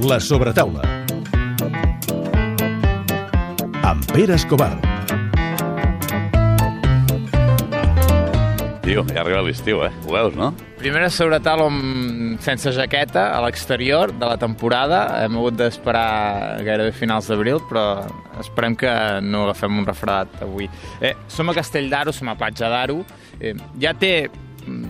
La sobretaula. Amb Pere Escobar. Tio, ja arriba l'estiu, eh? Ho veus, no? Primera sobretaula amb... sense jaqueta a l'exterior de la temporada. Hem hagut d'esperar gairebé finals d'abril, però esperem que no agafem un refredat avui. Eh, som a Castell d'Aro, som a Platja d'Aro. Eh, ja té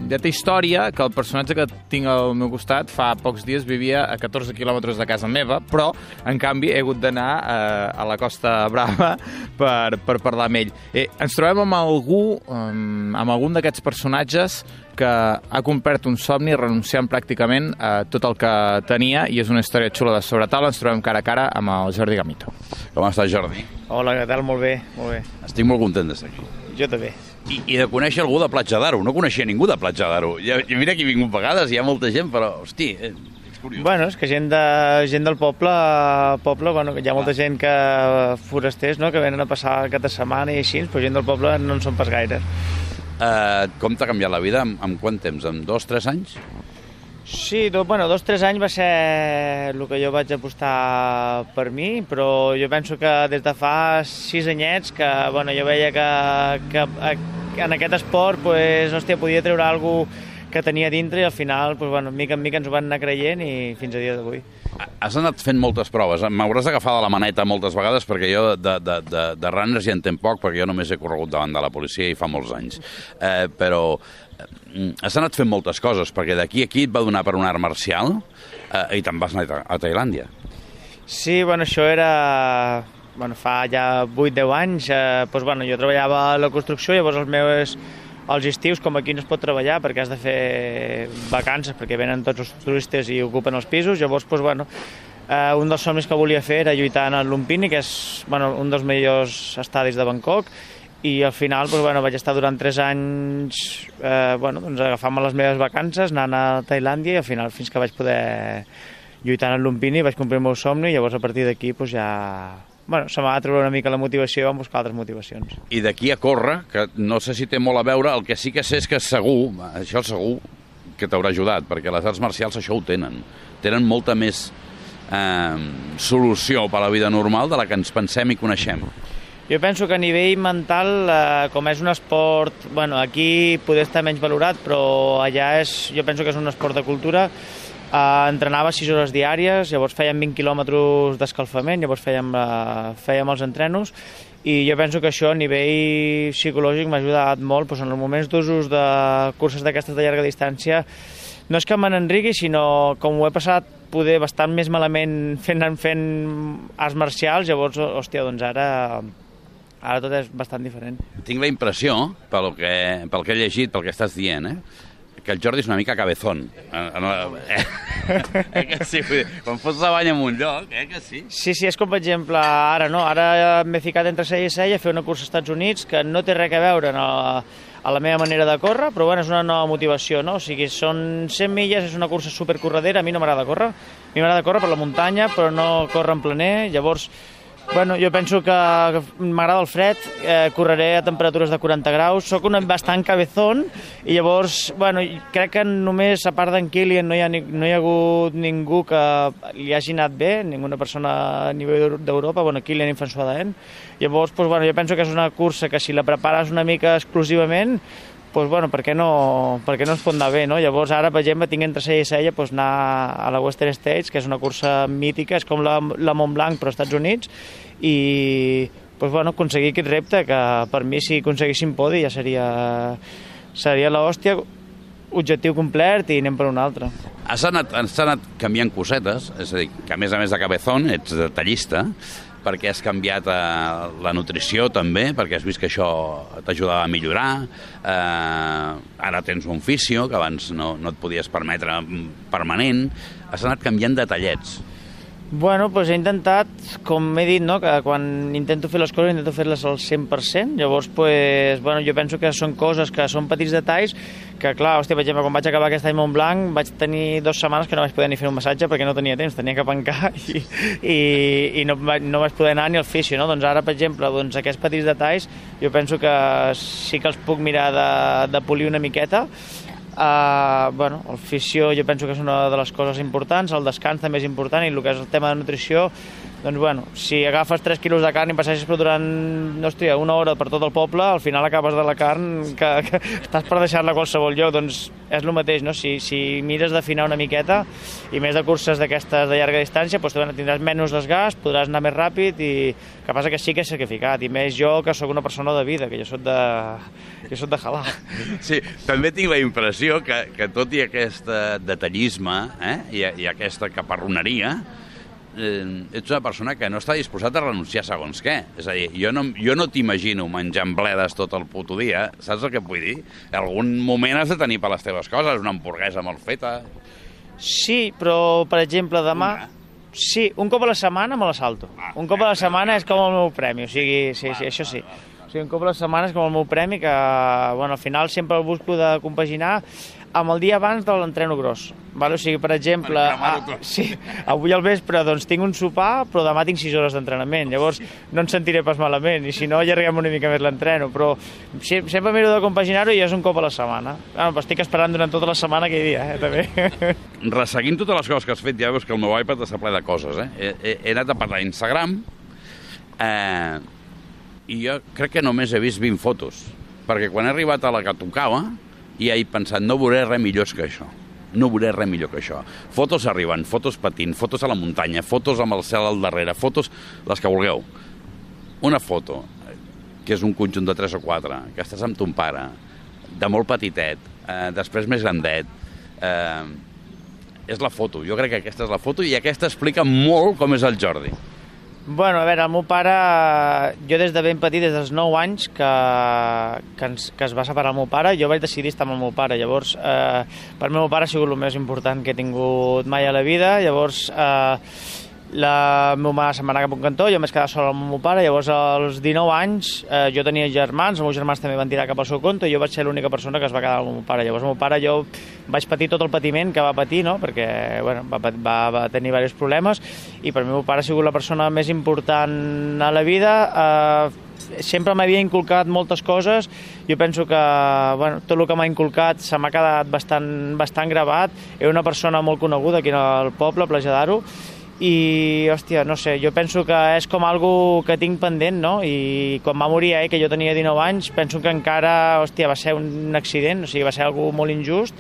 ja té història que el personatge que tinc al meu costat fa pocs dies vivia a 14 quilòmetres de casa meva, però, en canvi, he hagut d'anar eh, a la Costa Brava per, per parlar amb ell. Eh, ens trobem amb algú, amb algun d'aquests personatges que ha complert un somni renunciant pràcticament a tot el que tenia i és una història xula de sobretaula. Ens trobem cara a cara amb el Jordi Gamito. Com estàs, Jordi? Hola, què tal? Molt bé, molt bé. Estic molt content d'estar aquí. Jo també. I, I de conèixer algú de Platja d'Aro. No coneixia ningú de Platja d'Aro. Ja, mira que he vingut vegades, hi ha molta gent, però, hosti, eh, és curiós. Bueno, és que gent, de, gent del poble, poble bueno, hi ha molta gent que forasters, no?, que venen a passar aquesta setmana i així, però gent del poble no en són pas gaire. Uh, com t'ha canviat la vida? En, en quant temps? En dos, tres anys? Sí, do, bueno, dos tres anys va ser el que jo vaig apostar per mi, però jo penso que des de fa sis anyets que bueno, jo veia que, que en aquest esport pues, hòstia, podia treure alguna que tenia dintre i al final, pues, bueno, mica en mica ens ho van anar creient i fins a dia d'avui. Has anat fent moltes proves. M'hauràs d'agafar de la maneta moltes vegades perquè jo de, de, de, de runners hi entenc poc perquè jo només he corregut davant de la policia i fa molts anys. Eh, però eh, has anat fent moltes coses perquè d'aquí a aquí et va donar per un art marcial eh, i te'n vas anar a Tailàndia. Sí, bueno, això era bueno, fa ja 8-10 anys, eh, doncs, bueno, jo treballava a la construcció, llavors els meus als estius, com aquí no es pot treballar perquè has de fer vacances, perquè venen tots els turistes i ocupen els pisos, llavors, doncs, bueno, eh, un dels somnis que volia fer era lluitar en el Lumpini, que és bueno, un dels millors estadis de Bangkok, i al final doncs, bueno, vaig estar durant 3 anys eh, bueno, doncs, agafant-me les meves vacances, anant a Tailàndia i al final fins que vaig poder lluitar en el Lumpini vaig complir el meu somni i llavors a partir d'aquí doncs, ja bueno, se m'ha de treure una mica la motivació i vam buscar altres motivacions. I d'aquí a córrer, que no sé si té molt a veure, el que sí que sé és que segur, això segur que t'haurà ajudat, perquè les arts marcials això ho tenen. Tenen molta més eh, solució per a la vida normal de la que ens pensem i coneixem. Jo penso que a nivell mental, eh, com és un esport, bueno, aquí poder estar menys valorat, però allà és, jo penso que és un esport de cultura, Uh, entrenava 6 hores diàries, llavors fèiem 20 quilòmetres d'escalfament, llavors fèiem, uh, fèiem els entrenos i jo penso que això a nivell psicològic m'ha ajudat molt doncs en els moments d'usos de curses d'aquestes de llarga distància no és que me n'enrigui, sinó com ho he passat poder bastant més malament fent, fent arts marcials, llavors, hòstia, doncs ara ara tot és bastant diferent. Tinc la impressió, pel que, pel que he llegit, pel que estàs dient, eh, que el Jordi és una mica cabezón. Eh, eh, eh, que sí, quan fots la banya en un lloc, eh, que sí? Sí, sí, és com per exemple ara, no? Ara m'he ficat entre cella i cella a fer una cursa als Estats Units que no té res a veure no, a la meva manera de córrer, però bueno, és una nova motivació, no? O sigui, són 100 milles, és una cursa supercorredera, a mi no m'agrada córrer, a mi m'agrada córrer per la muntanya, però no córrer en plener, llavors Bueno, jo penso que m'agrada el fred, eh, correré a temperatures de 40 graus, sóc un bastant cabezón i llavors, bueno, crec que només a part d'en Kilian no hi, ha, no hi ha hagut ningú que li hagi anat bé, ninguna persona a nivell d'Europa, bueno, Kilian i François Daen. Llavors, pues, bueno, jo penso que és una cursa que si la prepares una mica exclusivament pues, bueno, per què, no, per què no ens pot anar bé, no? Llavors, ara, per exemple, tinc entre cella i cella pues, anar a la Western States, que és una cursa mítica, és com la, la Mont Blanc, però als Estats Units, i pues, bueno, aconseguir aquest repte, que per mi, si aconseguíssim podi, ja seria, seria l'hòstia, objectiu complet i anem per un altre. Has anat, has anat canviant cosetes, és a dir, que a més a més de cabezón ets detallista, perquè has canviat eh, la nutrició també, perquè has vist que això t'ajudava a millorar, eh, ara tens un fisio, que abans no, no et podies permetre permanent, has anat canviant detallets. Bueno, doncs he intentat, com he dit, no, que quan intento fer les coses intento fer-les al 100%, llavors pues, bueno, jo penso que són coses que són petits detalls que clar, hòstia, per exemple, quan vaig acabar aquest any Montblanc vaig tenir dues setmanes que no vaig poder ni fer un massatge perquè no tenia temps, tenia que pencar i, i, i no, no vaig poder anar ni al fisio, no? Doncs ara, per exemple, doncs aquests petits detalls jo penso que sí que els puc mirar de, de polir una miqueta Uh, bueno, el fisio jo penso que és una de les coses importants, el descans també és important i el que és el tema de nutrició doncs bueno, si agafes 3 quilos de carn i passeixes per durant, hòstia, una hora per tot el poble, al final acabes de la carn que, que estàs per deixar-la a qualsevol lloc, doncs és el mateix, no? Si, si mires d'afinar una miqueta i més de curses d'aquestes de llarga distància, doncs tindràs menys desgast, podràs anar més ràpid i que passa que sí que és sacrificat, i més jo que sóc una persona de vida, que jo sóc de, jo sóc de jalar. Sí, també tinc la impressió que, que tot i aquest detallisme eh, i, i aquesta caparroneria, eh, ets una persona que no està disposat a renunciar segons què. És a dir, jo no, jo no t'imagino menjant bledes tot el puto dia, saps el que vull dir? En algun moment has de tenir per les teves coses, una hamburguesa molt feta... Sí, però, per exemple, demà... Una. Sí, un cop a la setmana me la salto. Ah, un cop a la setmana és com el meu premi, o sigui, sí, sí, això sí. O sigui, un cop a la setmana és com el meu premi que, bueno, al final sempre el busco de compaginar amb el dia abans de l'entreno gros. Vale? O sigui, per exemple, per ah, sí, avui al vespre doncs, tinc un sopar, però demà tinc 6 hores d'entrenament. Llavors no em sentiré pas malament, i si no allarguem una mica més l'entreno. Però sí, sempre miro de compaginar-ho i és un cop a la setmana. Ah, però estic esperant durant tota la setmana aquell dia, eh, també. Resseguint totes les coses que has fet, ja veus que el meu iPad està ple de coses. Eh? He, he, he anat a parlar a Instagram eh, i jo crec que només he vist 20 fotos. Perquè quan he arribat a la que tocava, i he pensat, no veuré res millor que això. No veuré res millor que això. Fotos arriben, fotos patint, fotos a la muntanya, fotos amb el cel al darrere, fotos les que vulgueu. Una foto, que és un conjunt de 3 o 4, que estàs amb ton pare, de molt petitet, eh, després més grandet, eh, és la foto. Jo crec que aquesta és la foto i aquesta explica molt com és el Jordi. Bueno, a veure, el meu pare, jo des de ben petit, des dels 9 anys que, que, ens, que es va separar el meu pare, jo vaig decidir estar amb el meu pare. Llavors, eh, per el meu pare ha sigut el més important que he tingut mai a la vida. Llavors, eh, la meva mare se'n va anar cap a un cantó, jo m'he quedat sol amb el meu pare, llavors als 19 anys eh, jo tenia germans, els meus germans també van tirar cap al seu compte i jo vaig ser l'única persona que es va quedar amb el meu pare. Llavors el meu pare jo vaig patir tot el patiment que va patir, no? perquè bueno, va, va, va tenir diversos problemes i per mi el meu pare ha sigut la persona més important a la vida, eh, sempre m'havia inculcat moltes coses, jo penso que bueno, tot el que m'ha inculcat se m'ha quedat bastant, bastant gravat, era una persona molt coneguda aquí al poble, a Plaja d'Aro, i, hòstia, no sé, jo penso que és com algo que tinc pendent, no? I quan va morir ell, que jo tenia 19 anys, penso que encara, hòstia, va ser un accident, o sigui, va ser algo molt injust,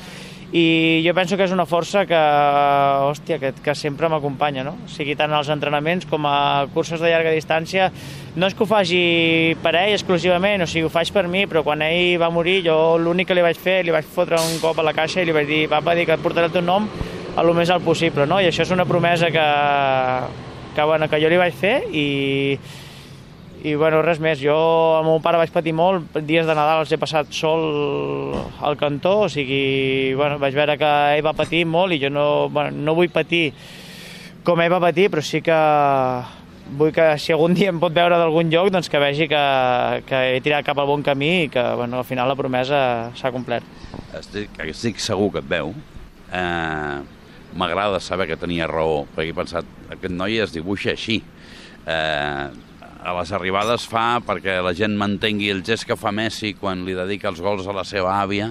i jo penso que és una força que, hòstia, que, que sempre m'acompanya, no? O sigui, tant als entrenaments com a curses de llarga distància, no és que ho faci per ell exclusivament, o sigui, ho faig per mi, però quan ell va morir, jo l'únic que li vaig fer, li vaig fotre un cop a la caixa i li vaig dir, papa, dic que et portaré el teu nom a lo més alt possible, no? I això és una promesa que, que, bueno, que jo li vaig fer i, i bueno, res més. Jo el meu pare vaig patir molt, dies de Nadal els he passat sol al cantó, o sigui, bueno, vaig veure que ell va patir molt i jo no, bueno, no vull patir com ell va patir, però sí que vull que si algun dia em pot veure d'algun lloc, doncs que vegi que, que he tirat cap al bon camí i que bueno, al final la promesa s'ha complert. Estic, estic segur que et veu. Eh, m'agrada saber que tenia raó, perquè he pensat, aquest noi es dibuixa així. Eh, a les arribades fa perquè la gent mantengui el gest que fa Messi quan li dedica els gols a la seva àvia,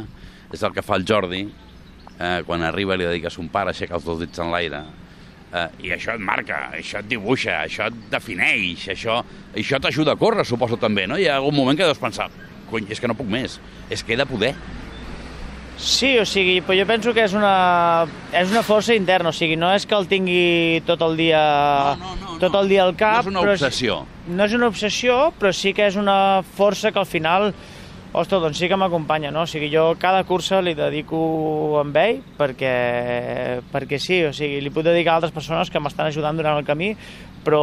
és el que fa el Jordi, eh, quan arriba li dedica a son pare, aixeca els dos dits en l'aire, eh, i això et marca, això et dibuixa, això et defineix, això, això t'ajuda a córrer, suposo també, no? Hi ha algun moment que deus pensar, cony, és que no puc més, és que he de poder, Sí, o sigui, però jo penso que és una, és una força interna, o sigui, no és que el tingui tot el dia, no, no, no, tot el dia al cap. No és una obsessió. Però, no és una obsessió, però sí que és una força que al final, ostres, doncs sí que m'acompanya, no? O sigui, jo cada cursa li dedico amb ell perquè, perquè sí, o sigui, li puc dedicar a altres persones que m'estan ajudant durant el camí, però,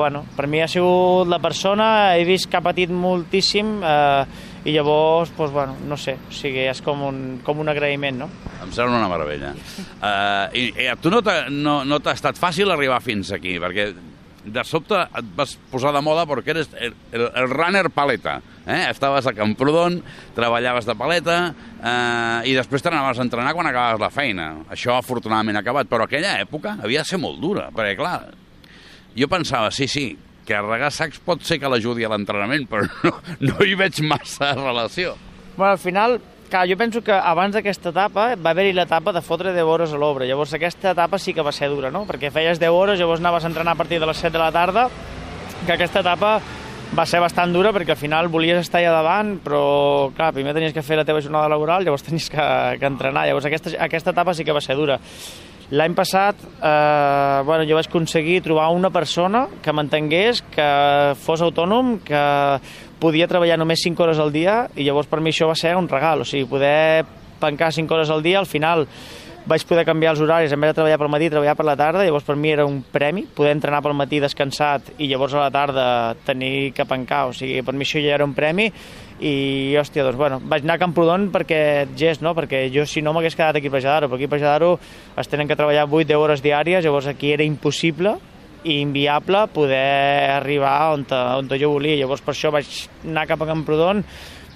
bueno, per mi ha sigut la persona, he vist que ha patit moltíssim, eh, i llavors, doncs, bueno, no sé, o sigui, és com un, com un agraïment, no? Em sembla una meravella. Uh, i, i a tu no t'ha no, no estat fàcil arribar fins aquí, perquè de sobte et vas posar de moda perquè eres el, el, el runner paleta. Eh? Estaves a Camprodon, treballaves de paleta eh, i després t'anaves a entrenar quan acabaves la feina. Això afortunadament ha acabat, però aquella època havia de ser molt dura, perquè clar, jo pensava, sí, sí, carregar sacs pot ser que l'ajudi a l'entrenament, però no, no hi veig massa relació. Bueno, al final, clar, jo penso que abans d'aquesta etapa va haver-hi l'etapa de fotre 10 hores a l'obra. Llavors aquesta etapa sí que va ser dura, no? Perquè feies 10 hores, llavors anaves a entrenar a partir de les 7 de la tarda, que aquesta etapa va ser bastant dura perquè al final volies estar allà davant, però clar, primer tenies que fer la teva jornada laboral, llavors tenies que, que entrenar. Llavors aquesta, aquesta etapa sí que va ser dura. L'any passat eh, bueno, jo vaig aconseguir trobar una persona que m'entengués, que fos autònom, que podia treballar només 5 hores al dia i llavors per mi això va ser un regal, o sigui, poder pencar 5 hores al dia, al final vaig poder canviar els horaris, en vez de treballar pel matí, treballar per la tarda, llavors per mi era un premi, poder entrenar pel matí descansat i llavors a la tarda tenir que pencar, o sigui, per mi això ja era un premi i, hòstia, doncs, bueno, vaig anar a Camprodon perquè gest, no?, perquè jo si no m'hagués quedat aquí a Pajadaro, perquè aquí a Pajadaro es tenen que treballar 8-10 hores diàries, llavors aquí era impossible i inviable poder arribar on, on jo volia. Llavors per això vaig anar cap a Camprodon,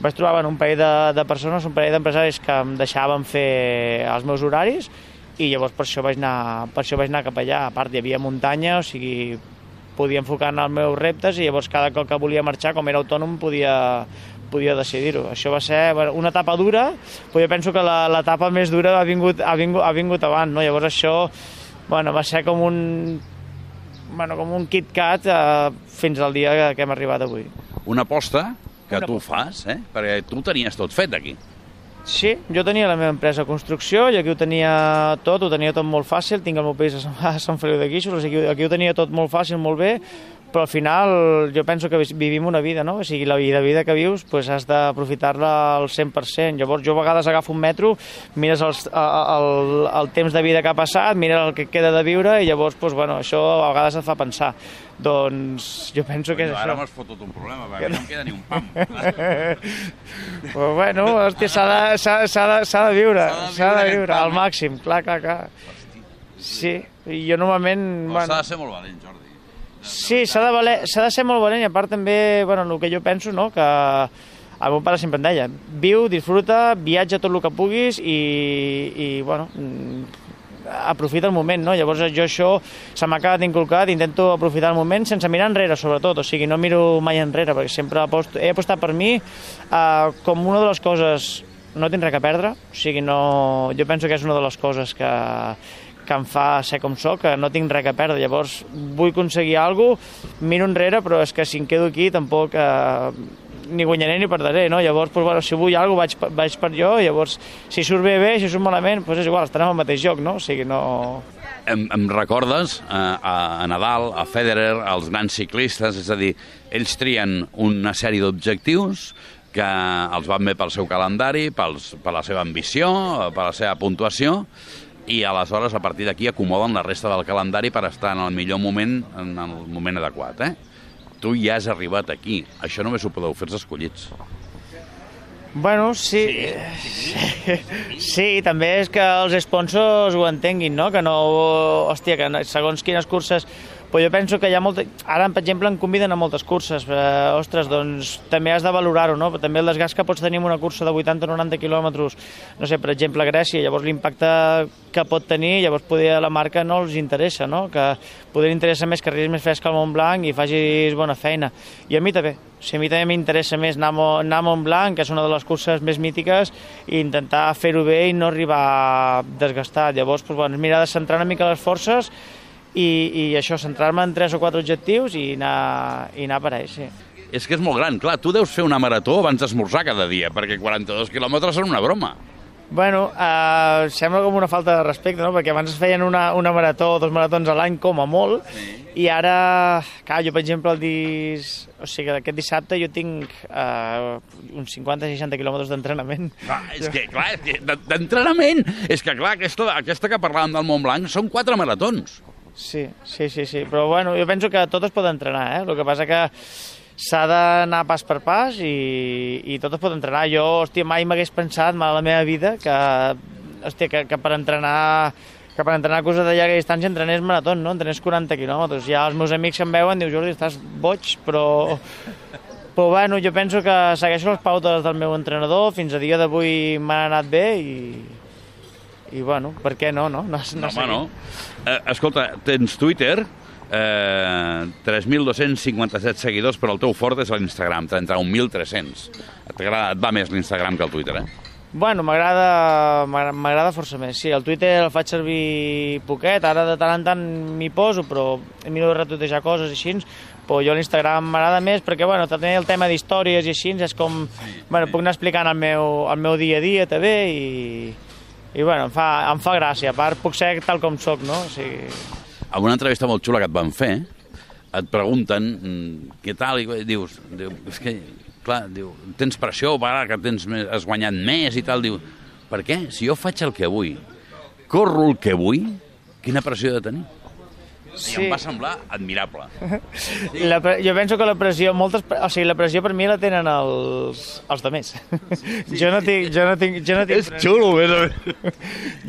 vaig trobar en un parell de, de persones, un parell d'empresaris que em deixaven fer els meus horaris i llavors per això vaig anar, per això vaig anar cap allà. A part, hi havia muntanya, o sigui, podia enfocar en els meus reptes i llavors cada cop que volia marxar, com era autònom, podia, podia decidir-ho. Això va ser bueno, una etapa dura, però jo penso que l'etapa més dura ha vingut, ha vingut, ha vingut abans, no? Llavors això bueno, va ser com un bueno, com un KitKat eh, fins al dia que, que hem arribat avui. Una aposta que Una tu aposta. fas, eh? Perquè tu tenies tot fet aquí. Sí, jo tenia la meva empresa de construcció i aquí ho tenia tot, ho tenia tot molt fàcil, tinc el meu pis a Sant- a Sant Feliu de Guíxols, aquí, aquí ho tenia tot molt fàcil, molt bé, però al final jo penso que vivim una vida, no? O sigui, la vida, vida que vius pues, has d'aprofitar-la al 100%. Llavors jo a vegades agafo un metro, mires els, el, el temps de vida que ha passat, mires el que queda de viure i llavors pues, bueno, això a vegades et fa pensar. Doncs jo penso que és No, ara això. m'has fotut un problema, perquè no em queda ni un pam. Però bueno, hòstia, s'ha de, de, de viure, S'ha de viure al eh? màxim, clar, clar, clar. Sí, i jo normalment... Però s'ha Bueno, de ser molt valent, Jordi. Sí, s'ha de, valer, de ser molt valent i a part també, bueno, el que jo penso, no?, que el meu pare sempre em deia, viu, disfruta, viatja tot el que puguis i, i bueno, mm, aprofita el moment, no? Llavors jo això se m'ha quedat inculcat, intento aprofitar el moment sense mirar enrere, sobretot, o sigui, no miro mai enrere, perquè sempre aposto, he apostat per mi eh, com una de les coses no tinc res a perdre, o sigui, no, jo penso que és una de les coses que, que em fa ser com sóc, que no tinc res a perdre, llavors vull aconseguir alguna cosa, miro enrere, però és que si em quedo aquí tampoc eh, ni guanyaré ni perdré, no? Llavors, doncs, bueno, si vull alguna cosa vaig, vaig per jo, llavors, si surt bé, bé, si surt malament, doncs és igual, estarem al mateix lloc, no? O sigui, no... Em, em recordes eh, a, a Nadal, a Federer, als grans ciclistes, és a dir, ells trien una sèrie d'objectius que els van bé pel seu calendari, pels, per la seva ambició, per la seva puntuació, i aleshores a partir d'aquí acomoden la resta del calendari per estar en el millor moment, en el moment adequat, eh? Tu ja has arribat aquí. Això només ho podeu fer els escollits. Bueno, sí. Sí, sí també és que els sponsors ho entenguin, no? Que no... Hòstia, que segons quines curses... Però jo penso que hi ha molta... Ara, per exemple, em conviden a moltes curses. Eh, ostres, doncs també has de valorar-ho, no? També el desgast que pots tenir en una cursa de 80 o 90 quilòmetres, no sé, per exemple, Grècia, llavors l'impacte que pot tenir, llavors poder la marca no els interessa, no? Que poder interessa més que arribis més fresc al Montblanc i facis bona feina. I a mi també. O sigui, a mi també m'interessa més anar, anar a Montblanc, que és una de les curses més mítiques, i intentar fer-ho bé i no arribar desgastat. Llavors, doncs, bueno, mirar de centrar una mica les forces i, i això, centrar-me en tres o quatre objectius i anar, i anar per ahí, sí. És que és molt gran, clar, tu deus fer una marató abans d'esmorzar cada dia, perquè 42 quilòmetres són una broma. Bueno, eh, sembla com una falta de respecte, no? Perquè abans es feien una, una marató o dos maratons a l'any com a molt, sí. i ara, clar, jo per exemple el dis... O sigui, aquest dissabte jo tinc eh, uns 50-60 quilòmetres d'entrenament. Clar, és que, clar, d'entrenament, és que, clar, aquesta, aquesta que parlàvem del Montblanc són quatre maratons. Sí, sí, sí, sí, però bueno, jo penso que tot es pot entrenar, eh? El que passa que s'ha d'anar pas per pas i, i tot es pot entrenar. Jo, hòstia, mai m'hagués pensat mai a la meva vida que, hòstia, que, que per entrenar que per entrenar coses de llarga distància entrenés marató, no? Entrenés 40 quilòmetres. Ja els meus amics em veuen diu, Jordi, estàs boig, però... Però bueno, jo penso que segueixo les pautes del meu entrenador, fins a dia d'avui m'han anat bé i, i bueno, per què no, no? no, No, home, no. Eh, escolta, tens Twitter, eh, 3.257 seguidors, però el teu fort és l'Instagram, 31.300. Et, et va més l'Instagram que el Twitter, eh? Bueno, m'agrada m'agrada- força més. Sí, el Twitter el faig servir poquet, ara de tant en tant m'hi poso, però miro de retuitejar coses i així, però jo l'Instagram m'agrada més perquè, bueno, també el tema d'històries i així és com... bueno, puc anar explicant el meu, el meu dia a dia també i, i bueno, em fa, em fa gràcia. A part, puc ser tal com sóc, no? O sigui, En una entrevista molt xula que et van fer, et pregunten mm, què tal, i dius, diu, és que, clar, diu, tens pressió ara que tens més, has guanyat més i tal, diu, per què? Si jo faig el que vull, corro el que vull, quina pressió he de tenir? Sí. I em va semblar admirable. La, pre- jo penso que la pressió, moltes, o sigui, la pressió per mi la tenen els, els demés. jo no tinc, jo no tinc, jo no tinc, pressió. xulo, més o menys.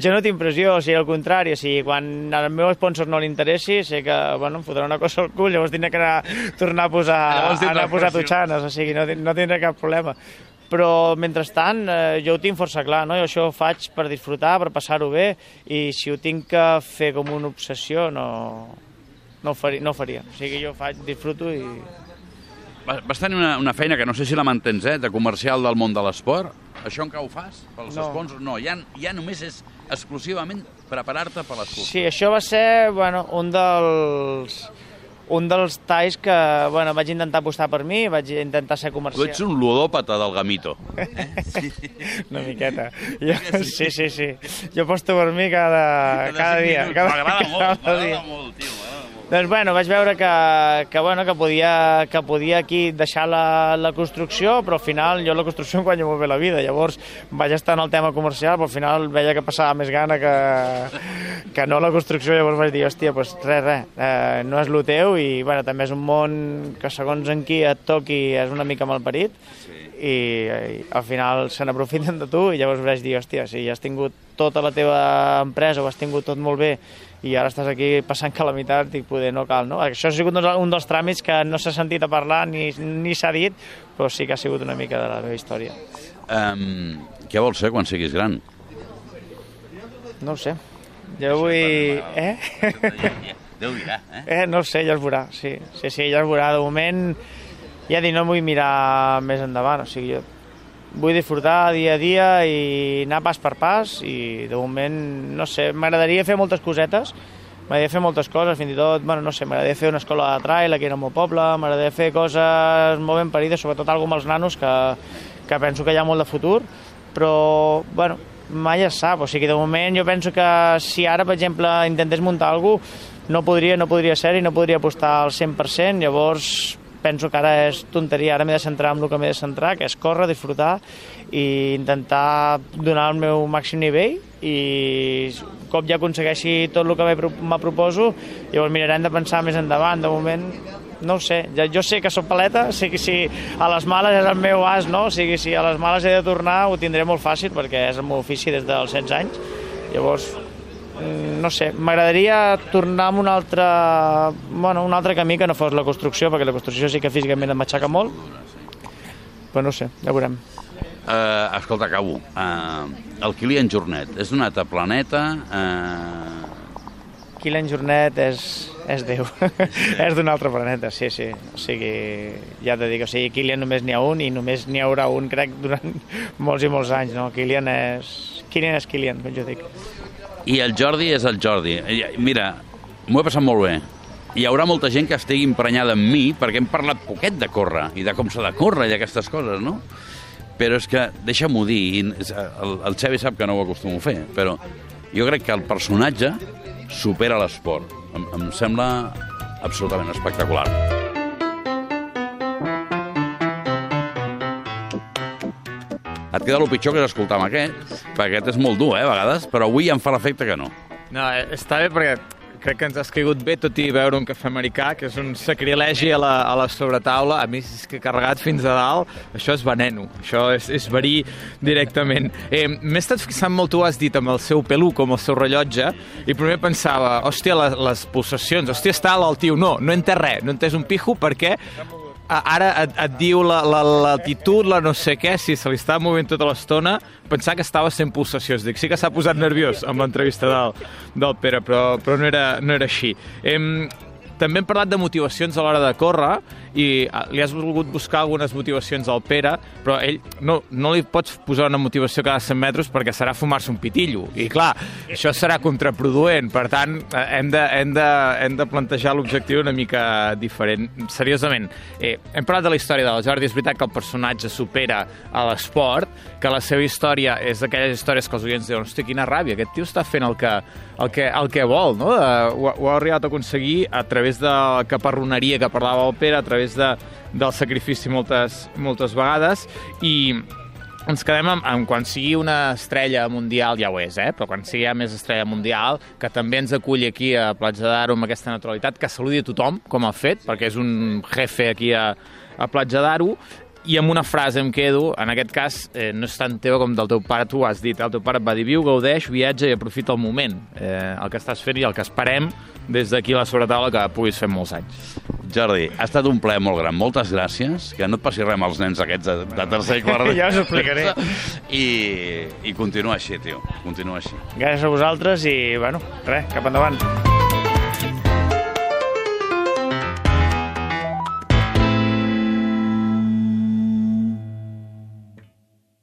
jo no tinc pressió, o sigui, al contrari, o sigui, quan al meu sponsor no li interessi, sé que, bueno, em fotrà una cosa al cul, llavors tindré que anar, tornar a posar, anar a posar tutxanes, o sigui, no, no tindré cap problema. Però, mentrestant, eh, jo ho tinc força clar, no? Jo això ho faig per disfrutar, per passar-ho bé, i si ho tinc que fer com una obsessió, no, no, ho faria, no ho faria. O sigui, jo ho faig, disfruto i... Vas tenir una, una feina que no sé si la mantens, eh, de comercial del món de l'esport. Això encara ho fas? Pels No. sponsors? No, ja, ja només és exclusivament preparar-te per les curses. Sí, això va ser bueno, un dels un dels talls que bueno, vaig intentar apostar per mi, vaig intentar ser Tu comercial. ets un ludòpata del gamito. Una miqueta. Jo, sí, sí, sí. Jo aposto per mi cada, cada dia. Cada, M'agrada molt, m'agrada dia. molt, tio, m'agrada molt. Doncs bueno, vaig veure que, que, bueno, que, podia, que podia aquí deixar la, la construcció, però al final jo la construcció em guanyo molt bé la vida. Llavors vaig estar en el tema comercial, però al final veia que passava més gana que, que no la construcció. Llavors vaig dir, hòstia, doncs res, res, eh, no és el teu i bueno, també és un món que segons en qui et toqui és una mica malparit i, i al final se n'aprofiten de tu i llavors vaig dir, hòstia, si has tingut tota la teva empresa, ho has tingut tot molt bé i ara estàs aquí passant calamitat i poder no cal, no? Això ha sigut un- un dels tràmits que no s'ha sentit a parlar ni, ni s'ha dit, però sí que ha sigut una mica de la meva història. Um, què vols ser quan siguis gran? No ho sé. Jo vull... Eh? Déu dirà, eh? Eh, no ho sé, ja es veurà, sí. Sí, sí, ja es veurà. De moment, ja dic, no vull mirar més endavant, o sigui, jo vull disfrutar dia a dia i anar pas per pas i de moment, no sé, m'agradaria fer moltes cosetes, m'agradaria fer moltes coses, fins i tot, bueno, no sé, m'agradaria fer una escola de trail aquí en el meu poble, m'agradaria fer coses molt ben parides, sobretot alguna amb els nanos, que, que penso que hi ha molt de futur, però, bueno, mai es sap, o sigui, de moment jo penso que si ara, per exemple, intentés muntar alguna cosa, no podria, no podria ser i no podria apostar al 100%, llavors penso que ara és tonteria, ara m'he de centrar en el que m'he de centrar, que és córrer, disfrutar i intentar donar el meu màxim nivell i cop ja aconsegueixi tot el que me proposo, llavors mirarem de pensar més endavant, de moment no ho sé, ja, jo sé que sóc paleta, sé que si a les males és el meu as, no? O sigui, si a les males he de tornar ho tindré molt fàcil perquè és el meu ofici des dels 16 anys, llavors no sé, m'agradaria tornar amb un altre, bueno, un altre camí que no fos la construcció, perquè la construcció sí que físicament em matxaca molt, però no sé, ja veurem. Uh, escolta, acabo. Uh, el Kilian Jornet és donat a Planeta... Uh, Kilian Jornet és, és Déu, és d'un altre planeta, sí, sí. O sigui, ja t'he dit, o sigui, Kilian només n'hi ha un i només n'hi haurà un, crec, durant molts i molts anys, no? Kilian és... Kilian és Kilian, com jo dic. I el Jordi és el Jordi. Mira, m'ho he passat molt bé. Hi haurà molta gent que estigui emprenyada amb mi perquè hem parlat poquet de córrer i de com s'ha de córrer i d'aquestes coses, no? Però és que, deixa'm-ho dir, el, el Xavi sap que no ho acostumo a fer, però jo crec que el personatge supera l'esport. Em, em sembla absolutament espectacular. Et queda el pitjor que és escoltar amb aquest, perquè aquest és molt dur, eh, a vegades, però avui em fa l'efecte que no. No, eh, està bé perquè crec que ens has caigut bé, tot i veure un cafè americà, que és un sacrilegi a la, a la sobretaula, a més és que carregat fins a dalt, això és veneno, això és, és verí directament. Eh, M'he estat fixant molt, tu has dit, amb el seu pelu com el seu rellotge, i primer pensava, hòstia, les, les pulsacions, hòstia, està alt el tio. No, no entès res, no entès un pijo perquè ara et, et diu la, la latitud, la no sé què, si se li estava movent tota l'estona, pensar que estava sent pulsacions. Dic, sí que s'ha posat nerviós amb l'entrevista del, del Pere, però, però no, era, no era així. Em, també hem parlat de motivacions a l'hora de córrer i ah, li has volgut buscar algunes motivacions al Pere, però ell no, no li pots posar una motivació cada 100 metres perquè serà fumar-se un pitillo. I clar, això serà contraproduent, per tant, eh, hem de, hem de, hem de plantejar l'objectiu una mica diferent. Seriosament, eh, hem parlat de la història del Jordi, és veritat que el personatge supera a l'esport, que la seva història és d'aquelles històries que els oients diuen hosti, quina ràbia, aquest tio està fent el que, el que, el que vol, no? Uh, ho, ho ha arribat a aconseguir a través de la caparroneria que parlava el Pere, a través de, del sacrifici moltes, moltes vegades, i ens quedem amb, amb quan sigui una estrella mundial, ja ho és, eh? però quan sigui més estrella mundial, que també ens aculli aquí a Platja d'Aro amb aquesta naturalitat, que saludi a tothom, com ha fet, perquè és un jefe aquí a, a Platja d'Aro, i amb una frase em quedo, en aquest cas eh, no és tan teva com del teu pare, tu ho has dit, el teu pare et va dir viu, gaudeix, viatja i aprofita el moment, eh, el que estàs fent i el que esperem des d'aquí a la sobretaula que puguis fer molts anys. Jordi, ha estat un plaer molt gran. Moltes gràcies. Que no et passi res amb els nens aquests de, de tercer i quart. Ja us explicaré. I, I continua així, tio. Continua així. Gràcies a vosaltres i, bueno, res, cap endavant.